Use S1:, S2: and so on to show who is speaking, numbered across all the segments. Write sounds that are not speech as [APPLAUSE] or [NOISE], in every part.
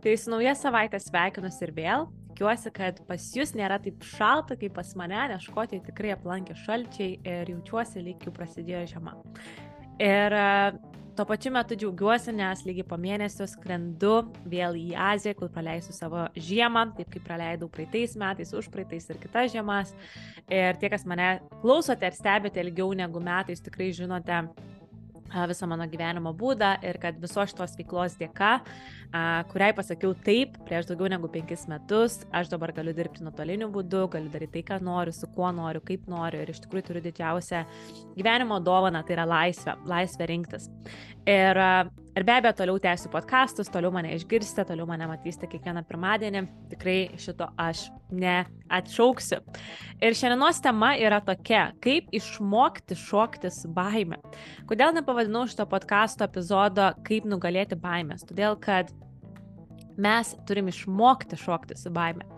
S1: Tai su nauja savaitė sveikinuosi ir vėl. Tikiuosi, kad pas jūs nėra taip šalta, kaip pas mane, nes Škotijoje tikrai aplankė šalčiai ir jaučiuosi, lyg jau prasidėjo žiema. Ir e, tuo pačiu metu džiaugiuosi, nes lygiai po mėnesio skrendu vėl į Aziją, kur praleisiu savo žiemą, taip kaip praleidau praeitais metais, už praeitais ir kitas žiemas. Ir tie, kas mane klausote ir stebite ilgiau negu metais, tikrai žinote, visą mano gyvenimo būdą ir kad visos šitos veiklos dėka, kuriai pasakiau taip prieš daugiau negu penkis metus, aš dabar galiu dirbti nuotoliniu būdu, galiu daryti tai, ką noriu, su kuo noriu, kaip noriu ir iš tikrųjų turiu didžiausią gyvenimo dovaną, tai yra laisvė, laisvė rinktis. Ir, ir be abejo, toliau tęsiu podkastus, toliau mane išgirsite, toliau mane matysite kiekvieną pirmadienį. Tikrai šito aš neatšauksiu. Ir šiandienos tema yra tokia, kaip išmokti šokti su baime. Kodėl nepavadinau šito podkasto epizodo kaip nugalėti baimės? Todėl, kad mes turim išmokti šokti su baime.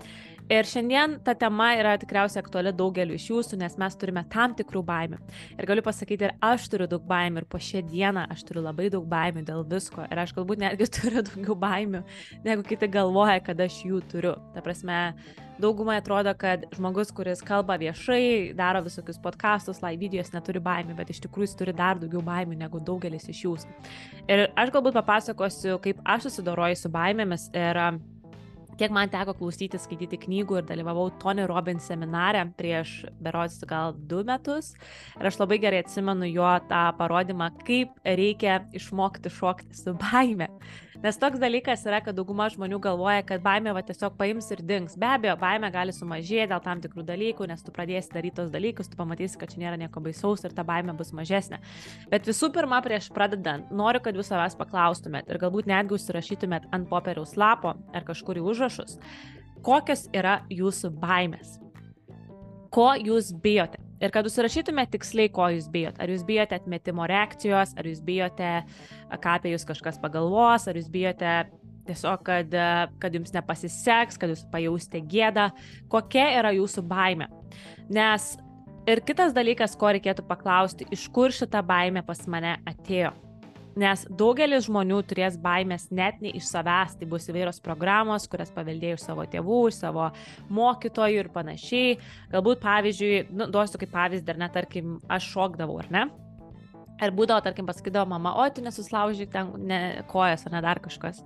S1: Ir šiandien ta tema yra tikriausiai aktuali daugeliu iš jūsų, nes mes turime tam tikrų baimių. Ir galiu pasakyti, ir aš turiu daug baimių, ir po šią dieną aš turiu labai daug baimių dėl visko. Ir aš galbūt netgi [LAUGHS] turiu daugiau baimių, negu kiti galvoja, kad aš jų turiu. Ta prasme, daugumai atrodo, kad žmogus, kuris kalba viešai, daro visokius podkastus, live videos, neturi baimių, bet iš tikrųjų jis turi dar daugiau baimių negu daugelis iš jūsų. Ir aš galbūt papasakosiu, kaip aš susidoroju su baimėmis ir kiek man teko klausyti, skaityti knygų ir dalyvavau Tony Robbins seminare prieš berods gal du metus. Ir aš labai gerai atsimenu jo tą parodymą, kaip reikia išmokti šokti su baime. Nes toks dalykas yra, kad dauguma žmonių galvoja, kad baimė va tiesiog paims ir dings. Be abejo, baimė gali sumažėti dėl tam tikrų dalykų, nes tu pradėsi daryti tos dalykus, tu pamatysi, kad čia nėra nieko baisaus ir ta baimė bus mažesnė. Bet visų pirma, prieš pradedant, noriu, kad jūs savęs paklaustumėt ir galbūt netgi užsirašytumėt ant popieriaus lapo ar kažkur į užrašus, kokios yra jūsų baimės. Ko jūs bijote? Ir kad užsirašytumėte tiksliai, ko jūs bijot. Ar jūs bijote atmetimo reakcijos, ar jūs bijote, ką apie jūs kažkas pagalvos, ar jūs bijote tiesiog, kad, kad jums nepasiseks, kad jūs pajausite gėdą, kokia yra jūsų baime. Nes ir kitas dalykas, ko reikėtų paklausti, iš kur šita baime pas mane atėjo. Nes daugelis žmonių turės baimės net ne iš savęs, tai bus įvairios programos, kurias paveldėjo iš savo tėvų, iš savo mokytojų ir panašiai. Galbūt, pavyzdžiui, nu, duosiu kaip pavyzdį, ar net, tarkim, aš šokdavau, ar ne? Ir būdavo, tarkim, pasakydavo mama, o tu nesuslaužyk ten ne, kojas ar ne dar kažkas.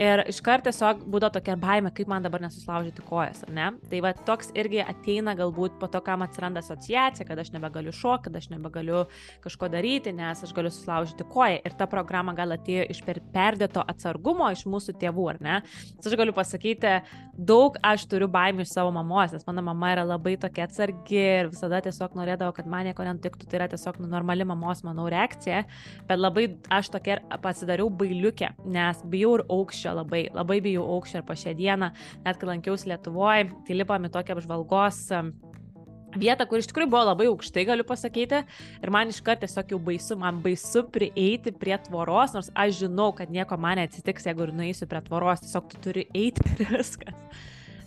S1: Ir iškart tiesiog būdavo tokia baime, kaip man dabar nesuslaužyti kojas, ar ne? Tai va toks irgi ateina galbūt po to, kam atsiranda asociacija, kad aš nebegaliu šokti, kad aš nebegaliu kažko daryti, nes aš galiu suslaužyti koją. Ir ta programa gal atėjo iš per perdėto atsargumo iš mūsų tėvų, ar ne? Nes aš galiu pasakyti, daug aš turiu baimių iš savo mamos, nes mano mama yra labai tokia atsargi ir visada tiesiog norėdavo, kad man nieko nenutiktų. Tai yra tiesiog normali mamos, manau, reakcija. Bet labai aš tokia pasidariau bailiukė, nes bijau ir aukščio aukščio labai, labai bijau aukščio ir po šią dieną, net kai lankiausi Lietuvoje, tai lipom į tokią apžvalgos vietą, kur iš tikrųjų buvo labai aukštai, galiu pasakyti. Ir man iš karto tiesiog jau baisu, man baisu prieiti prie tvoros, nors aš žinau, kad nieko man neatsitiks, jeigu ir nueisiu prie tvoros, tiesiog tu turi eiti [LAUGHS] ir viskas.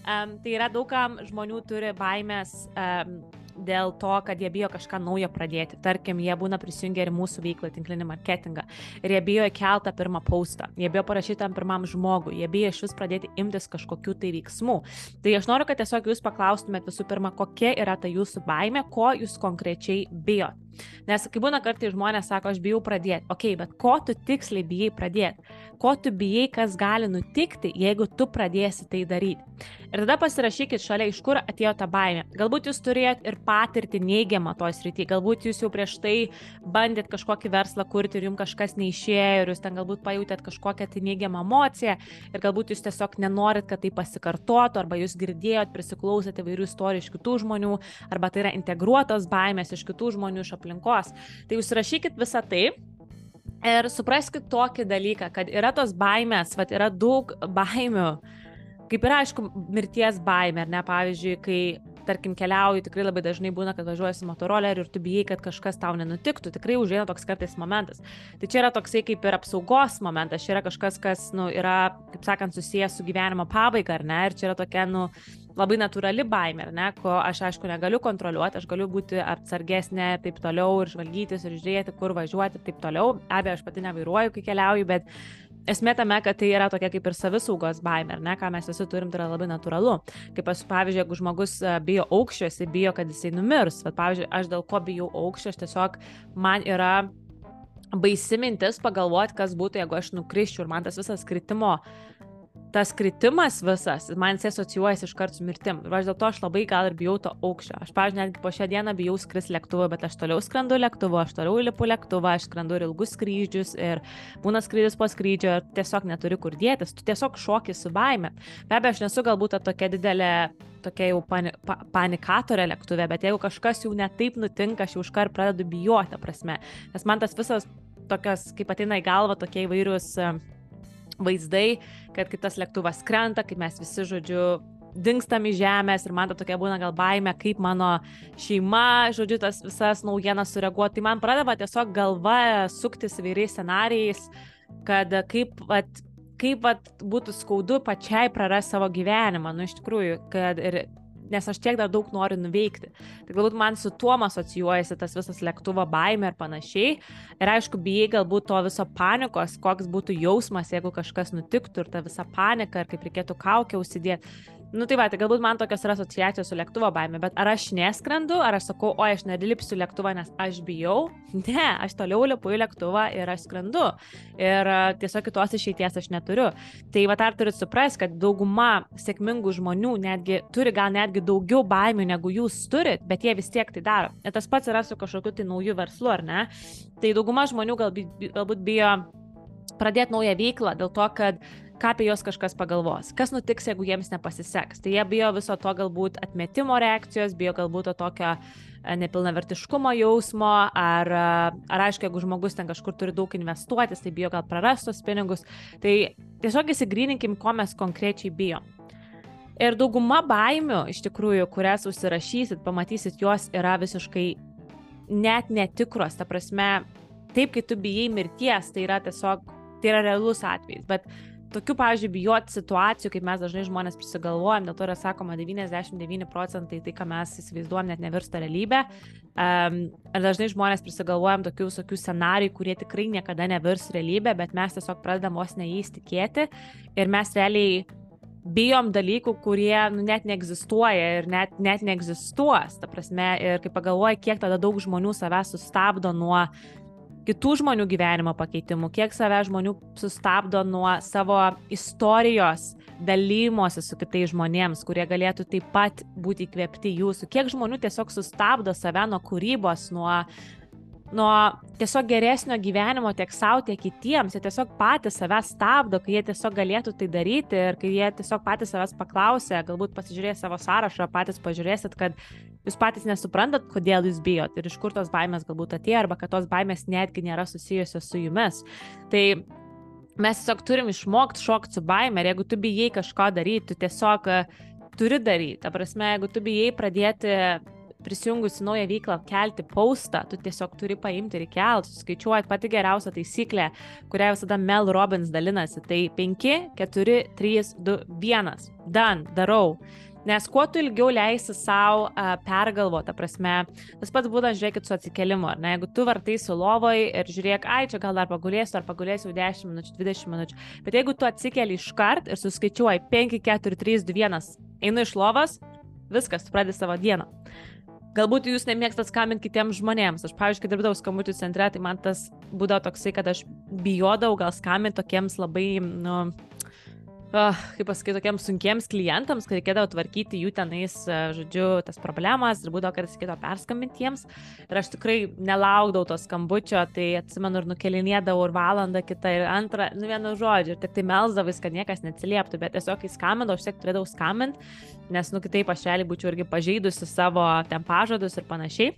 S1: Um, tai yra daugam žmonių turi baimės um, dėl to, kad jie bijo kažką naujo pradėti. Tarkim, jie būna prisijungę ir mūsų veiklą, tinklinį marketingą. Ir jie bijo keltą pirmą postą. Jie bijo parašyti tam pirmam žmogui. Jie bijo iš vis pradėti imtis kažkokių tai veiksmų. Tai aš noriu, kad tiesiog jūs paklaustumėt visų pirma, kokia yra ta jūsų baime, ko jūs konkrečiai bijot. Nes kai būna kartai žmonės sako, aš bijau pradėti. Ok, bet ko tu tiksliai bijai pradėti? Ko tu bijai, kas gali nutikti, jeigu tu pradėsi tai daryti? Ir tada pasirašykit šalia, iš kur atėjo ta baimė. Galbūt jūs turėjot ir patirtį neigiamą toj srity, galbūt jūs jau prieš tai bandėt kažkokį verslą kurti ir jums kažkas neišėjo ir jūs ten galbūt pajutėt kažkokią tai neigiamą emociją ir galbūt jūs tiesiog nenorit, kad tai pasikartotų, arba jūs girdėjot, prisiklausėte įvairių istorijų iš kitų žmonių, arba tai yra integruotos baimės iš kitų žmonių, iš aplinkos. Tai užsirašykit visą tai. Ir supraskite tokį dalyką, kad yra tos baimės, va, yra daug baimių, kaip yra, aišku, mirties baimė, ar ne, pavyzdžiui, kai tarkim, keliauju, tikrai labai dažnai būna, kad važiuoji su motoroleriu ir tu bijai, kad kažkas tau nenutiktų, tikrai užėina toks kartais momentas. Tai čia yra toksai kaip ir apsaugos momentas, čia yra kažkas, kas, nu, yra, kaip sakant, susijęs su gyvenimo pabaiga, ar ne, ir čia yra tokia, nu, labai natūrali baimė, ar ne, ko aš aišku negaliu kontroliuoti, aš galiu būti atsargesnė taip toliau ir žvalgytis ir žiūrėti, kur važiuoti ir taip toliau. Abejo, aš pati nevairuoju, kai keliauju, bet esmė tame, kad tai yra tokia kaip ir savisaugos baimė, ar ne, ką mes visi turim, tai yra labai natūralu. Kaip aš, pavyzdžiui, jeigu žmogus e, bijo aukščio, jis bijo, kad jisai numirs. Bet, pavyzdžiui, aš dėl ko bijau aukščio, aš tiesiog man yra baisi mintis pagalvoti, kas būtų, jeigu aš nukriščiau ir man tas visas kritimo tas kritimas visas, man jis asocijuojasi iškart su mirtim. Ir aš dėl to aš labai gal ir bijau to aukščio. Aš, pavyzdžiui, netgi po šią dieną bijau skris lėktuvu, bet aš toliau skrendu lėktuvu, aš toliau lipu lėktuvą, aš skrendu ir ilgus skrydžius ir būna skrydis po skrydžio ir tiesiog neturi kur dėtis, tu tiesiog šoki su baime. Be abejo, aš nesu galbūt tokia didelė tokia jau pani, pa, panikatorė lėktuve, bet jeigu kažkas jau netaip nutinka, aš jau iškart pradedu bijoti, prasme. Nes man tas visas tokias, kaip ateina į galvą, tokie įvairius uh, vaizdai, kad kai tas lėktuvas krenta, kaip mes visi, žodžiu, dingstam iš žemės ir man ta tokia būna gal baime, kaip mano šeima, žodžiu, tas visas naujienas sureaguoti. Tai man pradeda tiesiog galva suktis įvairiais scenarijais, kad kaip, vat, kaip vat, būtų skaudu pačiai prarasti savo gyvenimą. Nu, iš tikrųjų, kad ir nes aš tiek dar daug noriu nuveikti. Tai galbūt man su tuo asocijuojasi tas visas lėktuvo baime ir panašiai. Ir aišku, bijai galbūt to viso panikos, koks būtų jausmas, jeigu kažkas nutiktų ir ta visa panika, ir kaip reikėtų kaukę užsidėti. Nu tai va, tai galbūt man tokios yra asociacijos su lėktuvo baime, bet ar aš neskrendu, ar aš sakau, o aš nedilipsiu lėktuvą, nes aš bijau? [LAUGHS] Ne, aš toliau lipu į lėktuvą ir aš skrendu. Ir tiesiog kitos išeities aš neturiu. Tai va, ar turit suprasti, kad dauguma sėkmingų žmonių netgi turi gal netgi daugiau baimių negu jūs turit, bet jie vis tiek tai daro. Ir tas pats yra su kažkokiu tai nauju verslu, ar ne? Tai dauguma žmonių gal, galbūt bijo pradėti naują veiklą dėl to, kad ką apie juos kažkas pagalvos, kas nutiks, jeigu jiems nepasiseks. Tai jie bijo viso to galbūt atmetimo reakcijos, bijo galbūt to tokio e, nepilnavertiškumo jausmo, ar, e, ar aišku, jeigu žmogus ten kažkur turi daug investuotis, tai bijo gal prarastos pinigus. Tai tiesiog įsigryninkim, ko mes konkrečiai bijom. Ir dauguma baimių, iš tikrųjų, kurias užsirašysit, pamatysit, jos yra visiškai net netikros. Ta prasme, taip, kai tu bijai mirties, tai yra tiesiog, tai yra realus atvejis. Bet tokių, pavyzdžiui, bijoti situacijų, kaip mes dažnai žmonės prisigalvojam, dėl to yra sakoma 99 procentai tai, ką mes įsivaizduojam, net nevirsta realybė. Um, ir dažnai žmonės prisigalvojam tokių visokių scenarijų, kurie tikrai niekada nevirs realybė, bet mes tiesiog pradedam vos neįs tikėti ir mes realiai bijom dalykų, kurie nu, net neegzistuoja ir net, net neegzistuos. Ta prasme, ir kai pagalvoji, kiek tada daug žmonių savęs sustabdo nuo kitų žmonių gyvenimo pakeitimų, kiek save žmonių sustabdo nuo savo istorijos dalymosi su kitais žmonėms, kurie galėtų taip pat būti įkvėpti jūsų, kiek žmonių tiesiog sustabdo save nuo kūrybos, nuo nuo tiesiog geresnio gyvenimo tiek savo, tiek kitiems. Jie tiesiog patys savęs stabdo, kai jie tiesiog galėtų tai daryti ir kai jie tiesiog patys savęs paklausė, galbūt pasižiūrės savo sąrašą, patys pažiūrėsit, kad jūs patys nesuprantat, kodėl jūs bijot ir iš kur tos baimės galbūt atėjo, arba kad tos baimės netgi nėra susijusios su jumis. Tai mes tiesiog turim išmokti šokti su baime ir jeigu tu bijai kažko daryti, tu tiesiog turi daryti. Ta prasme, jeigu tu bijai pradėti prisijungus į naują veiklą kelti paustą, tu tiesiog turi paimti ir kelti, suskaičiuoti pati geriausia taisyklė, kurią visada Mel Robbins dalinasi. Tai 5, 4, 3, 2, 1. Dan, darau. Nes kuo tu ilgiau leisi savo pergalvoti, ta prasme, tas pats būdas, žiūrėkit, su atsikelimu, ar ne? Jeigu tu vartai su lovoj ir žiūrėk, ai, čia gal dar pagulėsiu, ar pagulėsiu 10 minučių, 20 minučių, bet jeigu tu atsikeli iškart ir suskaičiuoji 5, 4, 3, 2, 1, einu iš lovos, viskas, tu pradedi savo dieną. Galbūt jūs nemėgstat skambinti kitiems žmonėms. Aš, pavyzdžiui, kai dirbdavau skambučių centre, tai man tas būdavo toksai, kad aš bijodavau gal skambinti tokiems labai, nu, uh, kaip pasakyti, tokiems sunkiems klientams, kad reikėdavo tvarkyti jų tenais, žodžiu, tas problemas ir būdavo, kad reikėdavo perskambinti jiems. Ir aš tikrai nelaukdavau to skambučio, tai atsimenu ir nukelinėdavau ir valandą kitą, ir antrą, nu vienu žodžiu, ir tik tai melzdavau, kad niekas neatsilieptų, bet tiesiog kai skambindavau, aš tiek turėdavau skambinti, nes, nu, kitaip aš realiai būčiau irgi pažeidusi savo ten pažadus ir panašiai.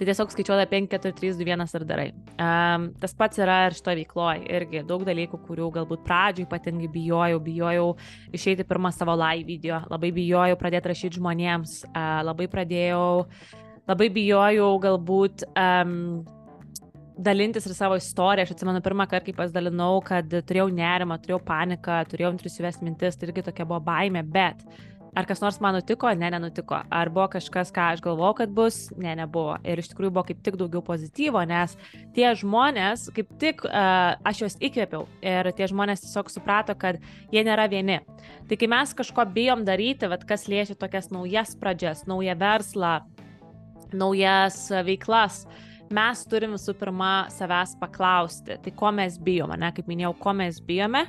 S1: Tai tiesiog skaičiuoda 5, 4, 3, 2, 1 ir darai. Um, tas pats yra ir šito veikloje. Irgi daug dalykų, kurių galbūt pradžioj ypatingai bijojau. Bijojau išeiti pirmą savo live video. Labai bijojau pradėti rašyti žmonėms. Uh, labai pradėjau, labai bijojau galbūt um, dalintis ir savo istoriją. Aš atsimenu pirmą kartą, kai pasidalinau, kad turėjau nerimą, turėjau paniką, turėjau intuityves mintis, tai irgi tokia buvo baime, bet Ar kas nors man nutiko? Ne, nenutiko. Ar buvo kažkas, ką aš galvojau, kad bus? Ne, nebuvo. Ir iš tikrųjų buvo kaip tik daugiau pozityvo, nes tie žmonės, kaip tik uh, aš juos įkvėpiau ir tie žmonės tiesiog suprato, kad jie nėra vieni. Tai kai mes kažko bijom daryti, vat, kas liečia tokias naujas pradžias, naują verslą, naujas veiklas, mes turim visų pirma savęs paklausti, tai ko mes bijome, ne, kaip minėjau, ko mes bijome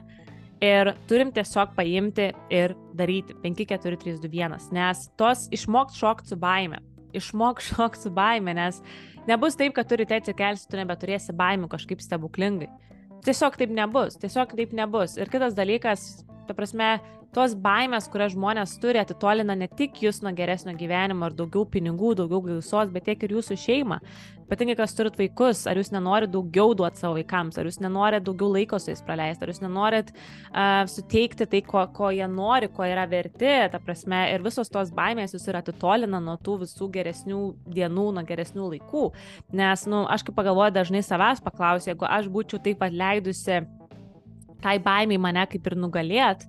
S1: Ir turim tiesiog paimti ir daryti 5, 4, 3, 2, 1, nes tos išmokti šokti su baime. Išmok [LAUGHS] šokti su baime, nes nebus taip, kad turite atsikelsi, tu nebeturėsi baimių kažkaip stebuklingai. Tiesiog taip nebus, tiesiog taip nebus. Ir kitas dalykas, ta prasme, tos baimės, kurias žmonės turi, atitolina ne tik jūs nuo geresnio gyvenimo ar daugiau pinigų, daugiau gausos, bet tiek ir jūsų šeimą. Ypatingai, kas turit vaikus, ar jūs nenorite daugiau duoti savo vaikams, ar jūs nenorite daugiau laiko su jais praleisti, ar jūs nenorite uh, suteikti tai, ko, ko jie nori, ko yra verti, ta prasme, ir visos tos baimės jūs ir atitolina nuo tų visų geresnių dienų, nuo geresnių laikų. Nes, na, nu, aš kaip pagalvoju, dažnai savęs paklausiu, jeigu aš būčiau taip pat leidusi tai baimiai mane kaip ir nugalėt,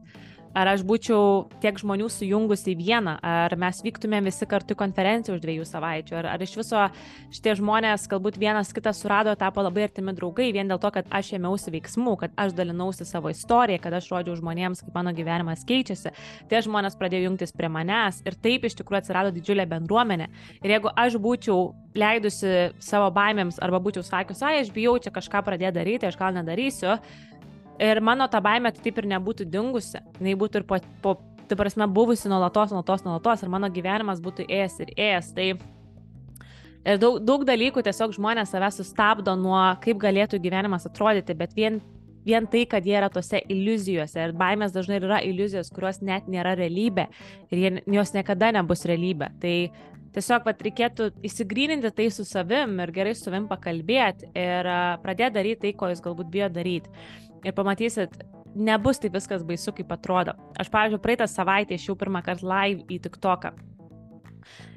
S1: ar aš būčiau tiek žmonių sujungus į vieną, ar mes vyktumėm visi kartu į konferenciją už dviejų savaičių, ar, ar iš viso šitie žmonės galbūt vienas kitą surado, tapo labai artimi draugai vien dėl to, kad aš ėmiausi veiksmų, kad aš dalinausi savo istoriją, kad aš rodžiau žmonėms, kaip mano gyvenimas keičiasi. Tie žmonės pradėjo jungtis prie manęs ir taip iš tikrųjų atsirado didžiulė bendruomenė. Ir jeigu aš būčiau leidusi savo baimėms arba būčiau sakius, ai, aš bijau čia kažką pradėti daryti, aš gal nedarysiu, Ir mano ta baimė tai taip ir nebūtų dingusi. Jis būtų ir po, po tai prasme, buvusi nuolatos, nuolatos, nuolatos ir mano gyvenimas būtų ėjęs ir ėjęs. Tai ir daug, daug dalykų tiesiog žmonės save sustabdo nuo kaip galėtų gyvenimas atrodyti, bet vien, vien tai, kad jie yra tose iliuzijose ir baimės dažnai yra iliuzijos, kurios net nėra realybė ir jie, jos niekada nebus realybė. Tai tiesiog vat, reikėtų įsigryninti tai su savim ir gerai su savim pakalbėti ir pradėti daryti tai, ko jūs galbūt bijo daryti ir pamatysit, nebus taip viskas baisu, kaip atrodo. Aš, pavyzdžiui, praeitą savaitę išėjau pirmą kartą live į TikToką.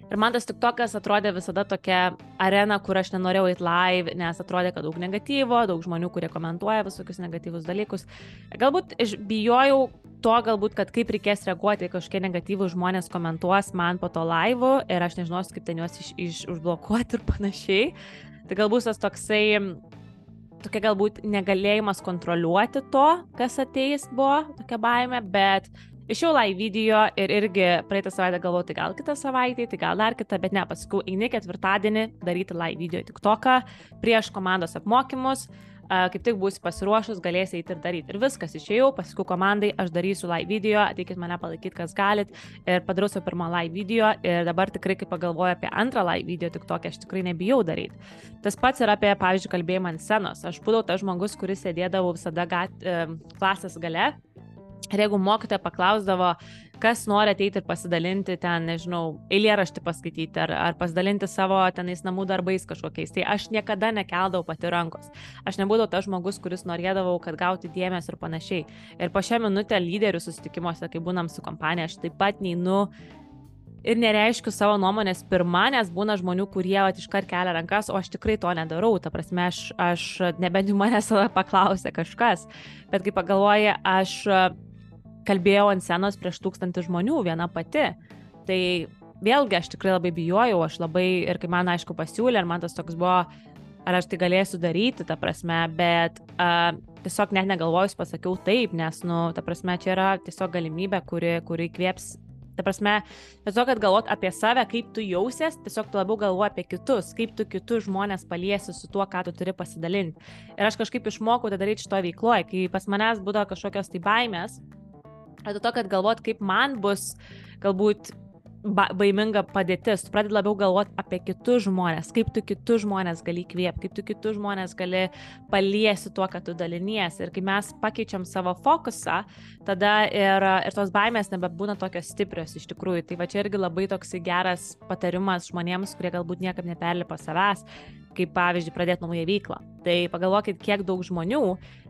S1: Ir man tas TikTokas atrodė visada tokia arena, kur aš nenorėjau eiti live, nes atrodė, kad daug negatyvo, daug žmonių, kurie komentuoja visokius negatyvus dalykus. Galbūt bijojau to, galbūt, kad kaip reikės reaguoti, kažkokie negatyvūs žmonės komentuos man po to live ir aš nežinosiu, kaip ten juos iš, iš, užblokuoti ir panašiai. Tai galbūt tas toksai tokia galbūt negalėjimas kontroliuoti to, kas ateis buvo, tokia baime, bet Išėjau live video ir irgi praeitą savaitę galvojau, tai gal kitą savaitę, tai gal dar kitą, bet ne, paskui eini ketvirtadienį daryti live video tik toką prieš komandos apmokymus, kaip tik būsi pasiruošus, galėsi eiti ir daryti. Ir viskas, išėjau, paskui komandai, aš darysiu live video, ateikit mane palaikyti, kas galit. Ir padariau savo pirmą live video ir dabar tikrai, kai pagalvoju apie antrą live video, tik tokia aš tikrai nebijau daryti. Tas pats yra apie, pavyzdžiui, kalbėjimą ant scenos. Aš būdavau tas žmogus, kuris sėdėdavo visada gat, klasės gale Ir jeigu mokytoja paklausdavo, kas nori ateiti ir pasidalinti ten, nežinau, eilėraštį paskaityti ar, ar pasidalinti savo tenais namų darbais kažkokiais, tai aš niekada nekeldavau pati rankos. Aš nebūdavau tas žmogus, kuris norėdavau, kad gauti dėmesio ir panašiai. Ir po šią minutę lyderių susitikimuose, kai būnam su kompanija, aš taip pat neinu ir nereiškiu savo nuomonės pirmą, nes būna žmonių, kurie at, iškart kelia rankas, o aš tikrai to nedarau. Ta prasme, aš, aš nebent jų manęs [LAUGHS] paklausė kažkas, bet kai pagalvoja, aš kalbėjau ant scenos prieš tūkstantį žmonių viena pati. Tai vėlgi aš tikrai labai bijojau, aš labai ir kai man aišku pasiūlė, ir man tas toks buvo, ar aš tai galėsiu daryti, ta prasme, bet uh, tiesiog net negalvojus pasakiau taip, nes, nu, ta prasme, čia yra tiesiog galimybė, kuri, kuri kvėps. Ta prasme, tiesiog, kad galvot apie save, kaip tu jausies, tiesiog tu labiau galvoji apie kitus, kaip tu kitus žmonės paliesi su tuo, ką tu turi pasidalinti. Ir aš kažkaip išmokau tai daryti šito veikloje, kai pas manęs būdavo kažkokios tai baimės, dėl to, kad galvot, kaip man bus galbūt ba baiminga padėtis, tu pradedi labiau galvoti apie kitus žmonės, kaip tu kitus žmonės gali įkvėpti, kaip tu kitus žmonės gali paliesi tuo, kad tu daliniesi. Ir kai mes pakeičiam savo fokusą, tada ir, ir tos baimės nebebūna tokios stiprios iš tikrųjų. Tai va čia irgi labai toks geras patarimas žmonėms, kurie galbūt niekam neperlipa savęs, kaip pavyzdžiui pradėti naują veiklą. Tai pagalvokit, kiek daug žmonių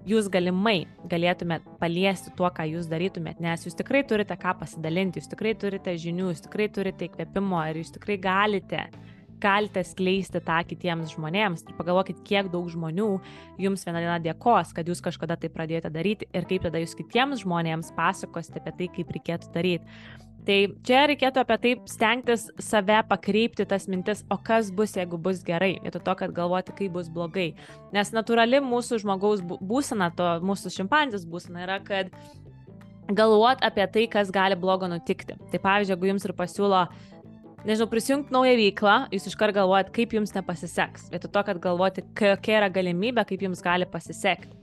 S1: jūs galimai galėtumėt paliesti tuo, ką jūs darytumėt, nes jūs tikrai turite ką pasidalinti, jūs tikrai turite žinių, jūs tikrai turite įkvėpimo ir jūs tikrai galite galite skleisti tą kitiems žmonėms ir pagalvokit, kiek daug žmonių jums vieną dieną dėkos, kad jūs kažkada tai pradėjote daryti ir kaip tada jūs kitiems žmonėms pasakosite apie tai, kaip reikėtų daryti. Tai čia reikėtų apie tai stengtis save pakreipti tas mintis, o kas bus, jeigu bus gerai, vietoj to, kad galvoti, kaip bus blogai. Nes natūrali mūsų žmogaus būsena, to mūsų šimpanzės būsena yra, kad galvot apie tai, kas gali blogo nutikti. Tai pavyzdžiui, jeigu jums ir pasiūlo, nežinau, prisijungti naują veiklą, jūs iškart galvojat, kaip jums nepasiseks. Vietoj to, kad galvoti, kokia yra galimybė, kaip jums gali pasisekti.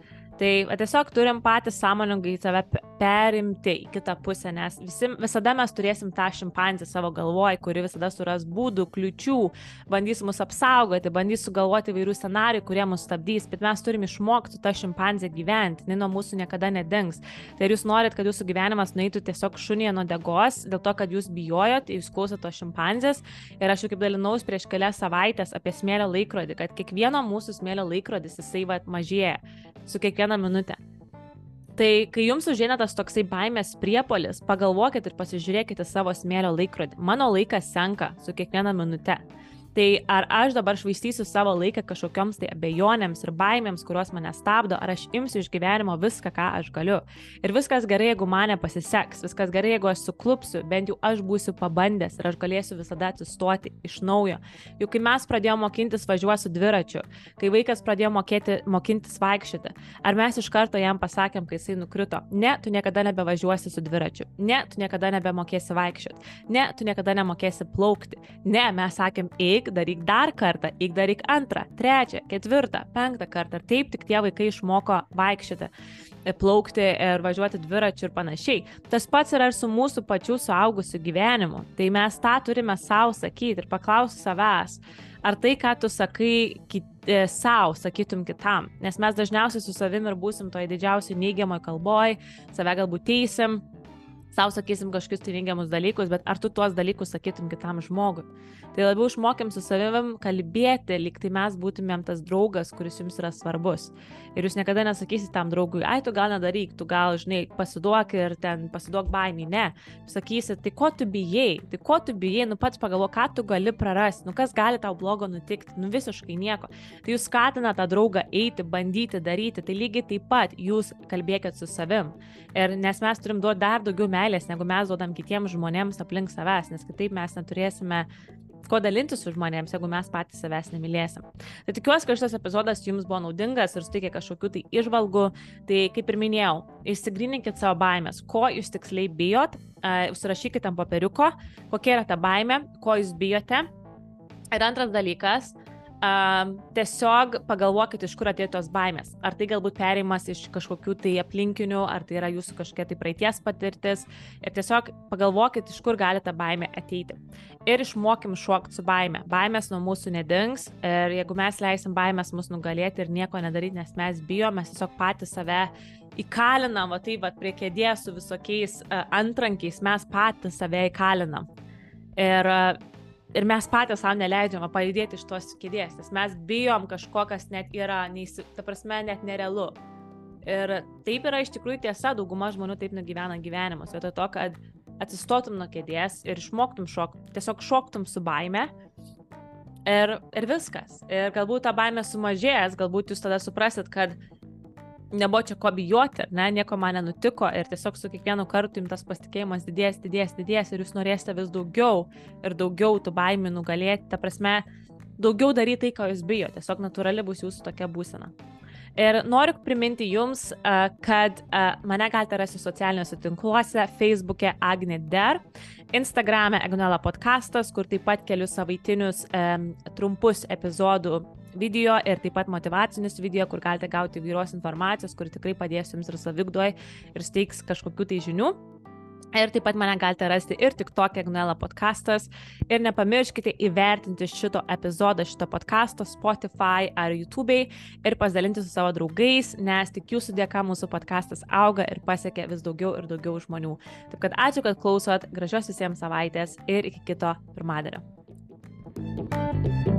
S1: Tai tiesiog turim patys sąmoningai save perimti į kitą pusę, nes visi, visada mes turėsim tą šimpanzę savo galvoj, kuri visada suras būdų, kliučių, bandys mus apsaugoti, bandys sugalvoti vairių scenarijų, kurie mus stabdys, bet mes turim išmokti tą šimpanzę gyventi, jinai nuo mūsų niekada nedings. Tai jūs norit, kad jūsų gyvenimas nueitų tiesiog šunėje nuo degos, dėl to, kad jūs bijojot, jūs klausot tos šimpanzės ir aš jau kaip dalinaus prieš kelias savaitės apie smėlio laikrodį, kad kiekvieno mūsų smėlio laikrodis jisai va mažėja su kiekviena minutė. Tai kai jums užėina tas toksai baimės priepolis, pagalvokit ir pasižiūrėkite savo smėlio laikrodį. Mano laikas senka su kiekviena minute. Tai ar aš dabar švaistysiu savo laiką kažkokioms tai abejonėms ir baimėms, kurios mane stabdo, ar aš imsiu iš gyvenimo viską, ką aš galiu. Ir viskas gerai, jeigu mane pasiseks, viskas gerai, jeigu aš suklupsiu, bent jau aš būsiu pabandęs ir aš galėsiu visada atsistoti iš naujo. Juk kai mes pradėjome mokintis važiuosiu dviračiu, kai vaikas pradėjo mokėti, mokintis vaikščioti, ar mes iš karto jam pasakėm, kai jisai nukrito, ne, tu niekada nebevažiuosi su dviračiu, ne, tu niekada nebemokėsi vaikščioti, ne, tu niekada nemokėsi plaukti, ne, mes sakėm, eik eik, daryk dar kartą, eik daryk antrą, trečią, ketvirtą, penktą kartą. Ir taip tik tie vaikai išmoko vaikščioti, e, plaukti ir važiuoti dviračiu ir panašiai. Tas pats yra ir su mūsų pačių suaugusių gyvenimu. Tai mes tą turime savo sakyti ir paklausti savęs. Ar tai, ką tu sakai kit, e, savo, sakytum kitam? Nes mes dažniausiai su savim ir būsim toje didžiausioje neigiamoje kalboje, save galbūt teisim, savo sakysim kažkokius tai neigiamus dalykus, bet ar tu tuos dalykus sakytum kitam žmogui. Tai labiau išmokėm su savim kalbėti, lyg tai mes būtumėm tas draugas, kuris jums yra svarbus. Ir jūs niekada nesakysit tam draugui, ai, tu gal nedaryk, tu gal, žinai, pasiduok ir ten pasiduok baimį. Ne. Sakysit, tai ko tu bijai, tai ko tu bijai, nu pats pagalvo, ką tu gali prarasti, nu kas gali tau blogo nutikti, nu visiškai nieko. Tai jūs skatina tą draugą eiti, bandyti, daryti, tai lygiai taip pat jūs kalbėkit su savim. Ir nes mes turim duoti dar daugiau meilės, negu mes duodam kitiems žmonėms aplink savęs, nes kitaip mes neturėsime ko dalinti su žmonėms, jeigu mes patys savęs nemylėsim. Tai tikiuosi, kad šitas epizodas jums buvo naudingas ir suteikė kažkokių tai išvalgų. Tai kaip ir minėjau, išsigryninkit savo baimės, ko jūs tiksliai bijot, uh, užsirašykite ant papiriuko, kokia yra ta baimė, ko jūs bijote. Ir antras dalykas, Um, tiesiog pagalvokit, iš kur atėjo tos baimės. Ar tai galbūt perėjimas iš kažkokių tai aplinkinių, ar tai yra jūsų kažkokia tai praeities patirtis. Ir tiesiog pagalvokit, iš kur gali ta baimė ateiti. Ir išmokim šokti su baime. Baimės nuo mūsų nedings. Ir jeigu mes leisim baimės mus nugalėti ir nieko nedaryti, nes mes bijom, mes tiesiog patys save įkalinam, va tai va prie kėdės su visokiais uh, antrankiais, mes patys save įkalinam. Ir uh, ir mes patys savo neleidžiam pajudėti iš tos kėdės, nes mes bijom kažko, kas net yra, neįsi, ta prasme, net nerealu. Ir taip yra iš tikrųjų tiesa, dauguma žmonių taip nugyvena gyvenimus, vietoj to, kad atsistotum nuo kėdės ir išmoktum šokti, tiesiog šoktum su baime. Ir, ir viskas. Ir galbūt ta baime sumažės, galbūt jūs tada suprasit, kad nebuvo čia ko bijoti, ne, nieko man nenutiko ir tiesiog su kiekvienu kartu jums tas pasitikėjimas didės, didės, didės ir jūs norėsite vis daugiau ir daugiau tų baimių nugalėti, ta prasme, daugiau daryti tai, ko jūs bijo, tiesiog natūrali bus jūsų tokia būsena. Ir noriu priminti jums, kad mane galite rasti socialiniuose tinkluose, Facebook'e Agne Der, Instagram'e Agnela podcastas, kur taip pat kelius savaitinius trumpus epizodų video ir taip pat motivacinius video, kur galite gauti įvairios informacijos, kur tikrai padės jums ir savigdoj ir steiks kažkokių tai žinių. Ir taip pat mane galite rasti ir tik tokia Gnela podcastas. Ir nepamirškite įvertinti šito epizodo, šito podcasto Spotify ar YouTube ir pasidalinti su savo draugais, nes tik jūsų dėka mūsų podcastas auga ir pasiekia vis daugiau ir daugiau žmonių. Taip kad ačiū, kad klausot, gražios visiems savaitės ir iki kito pirmadienio. thank you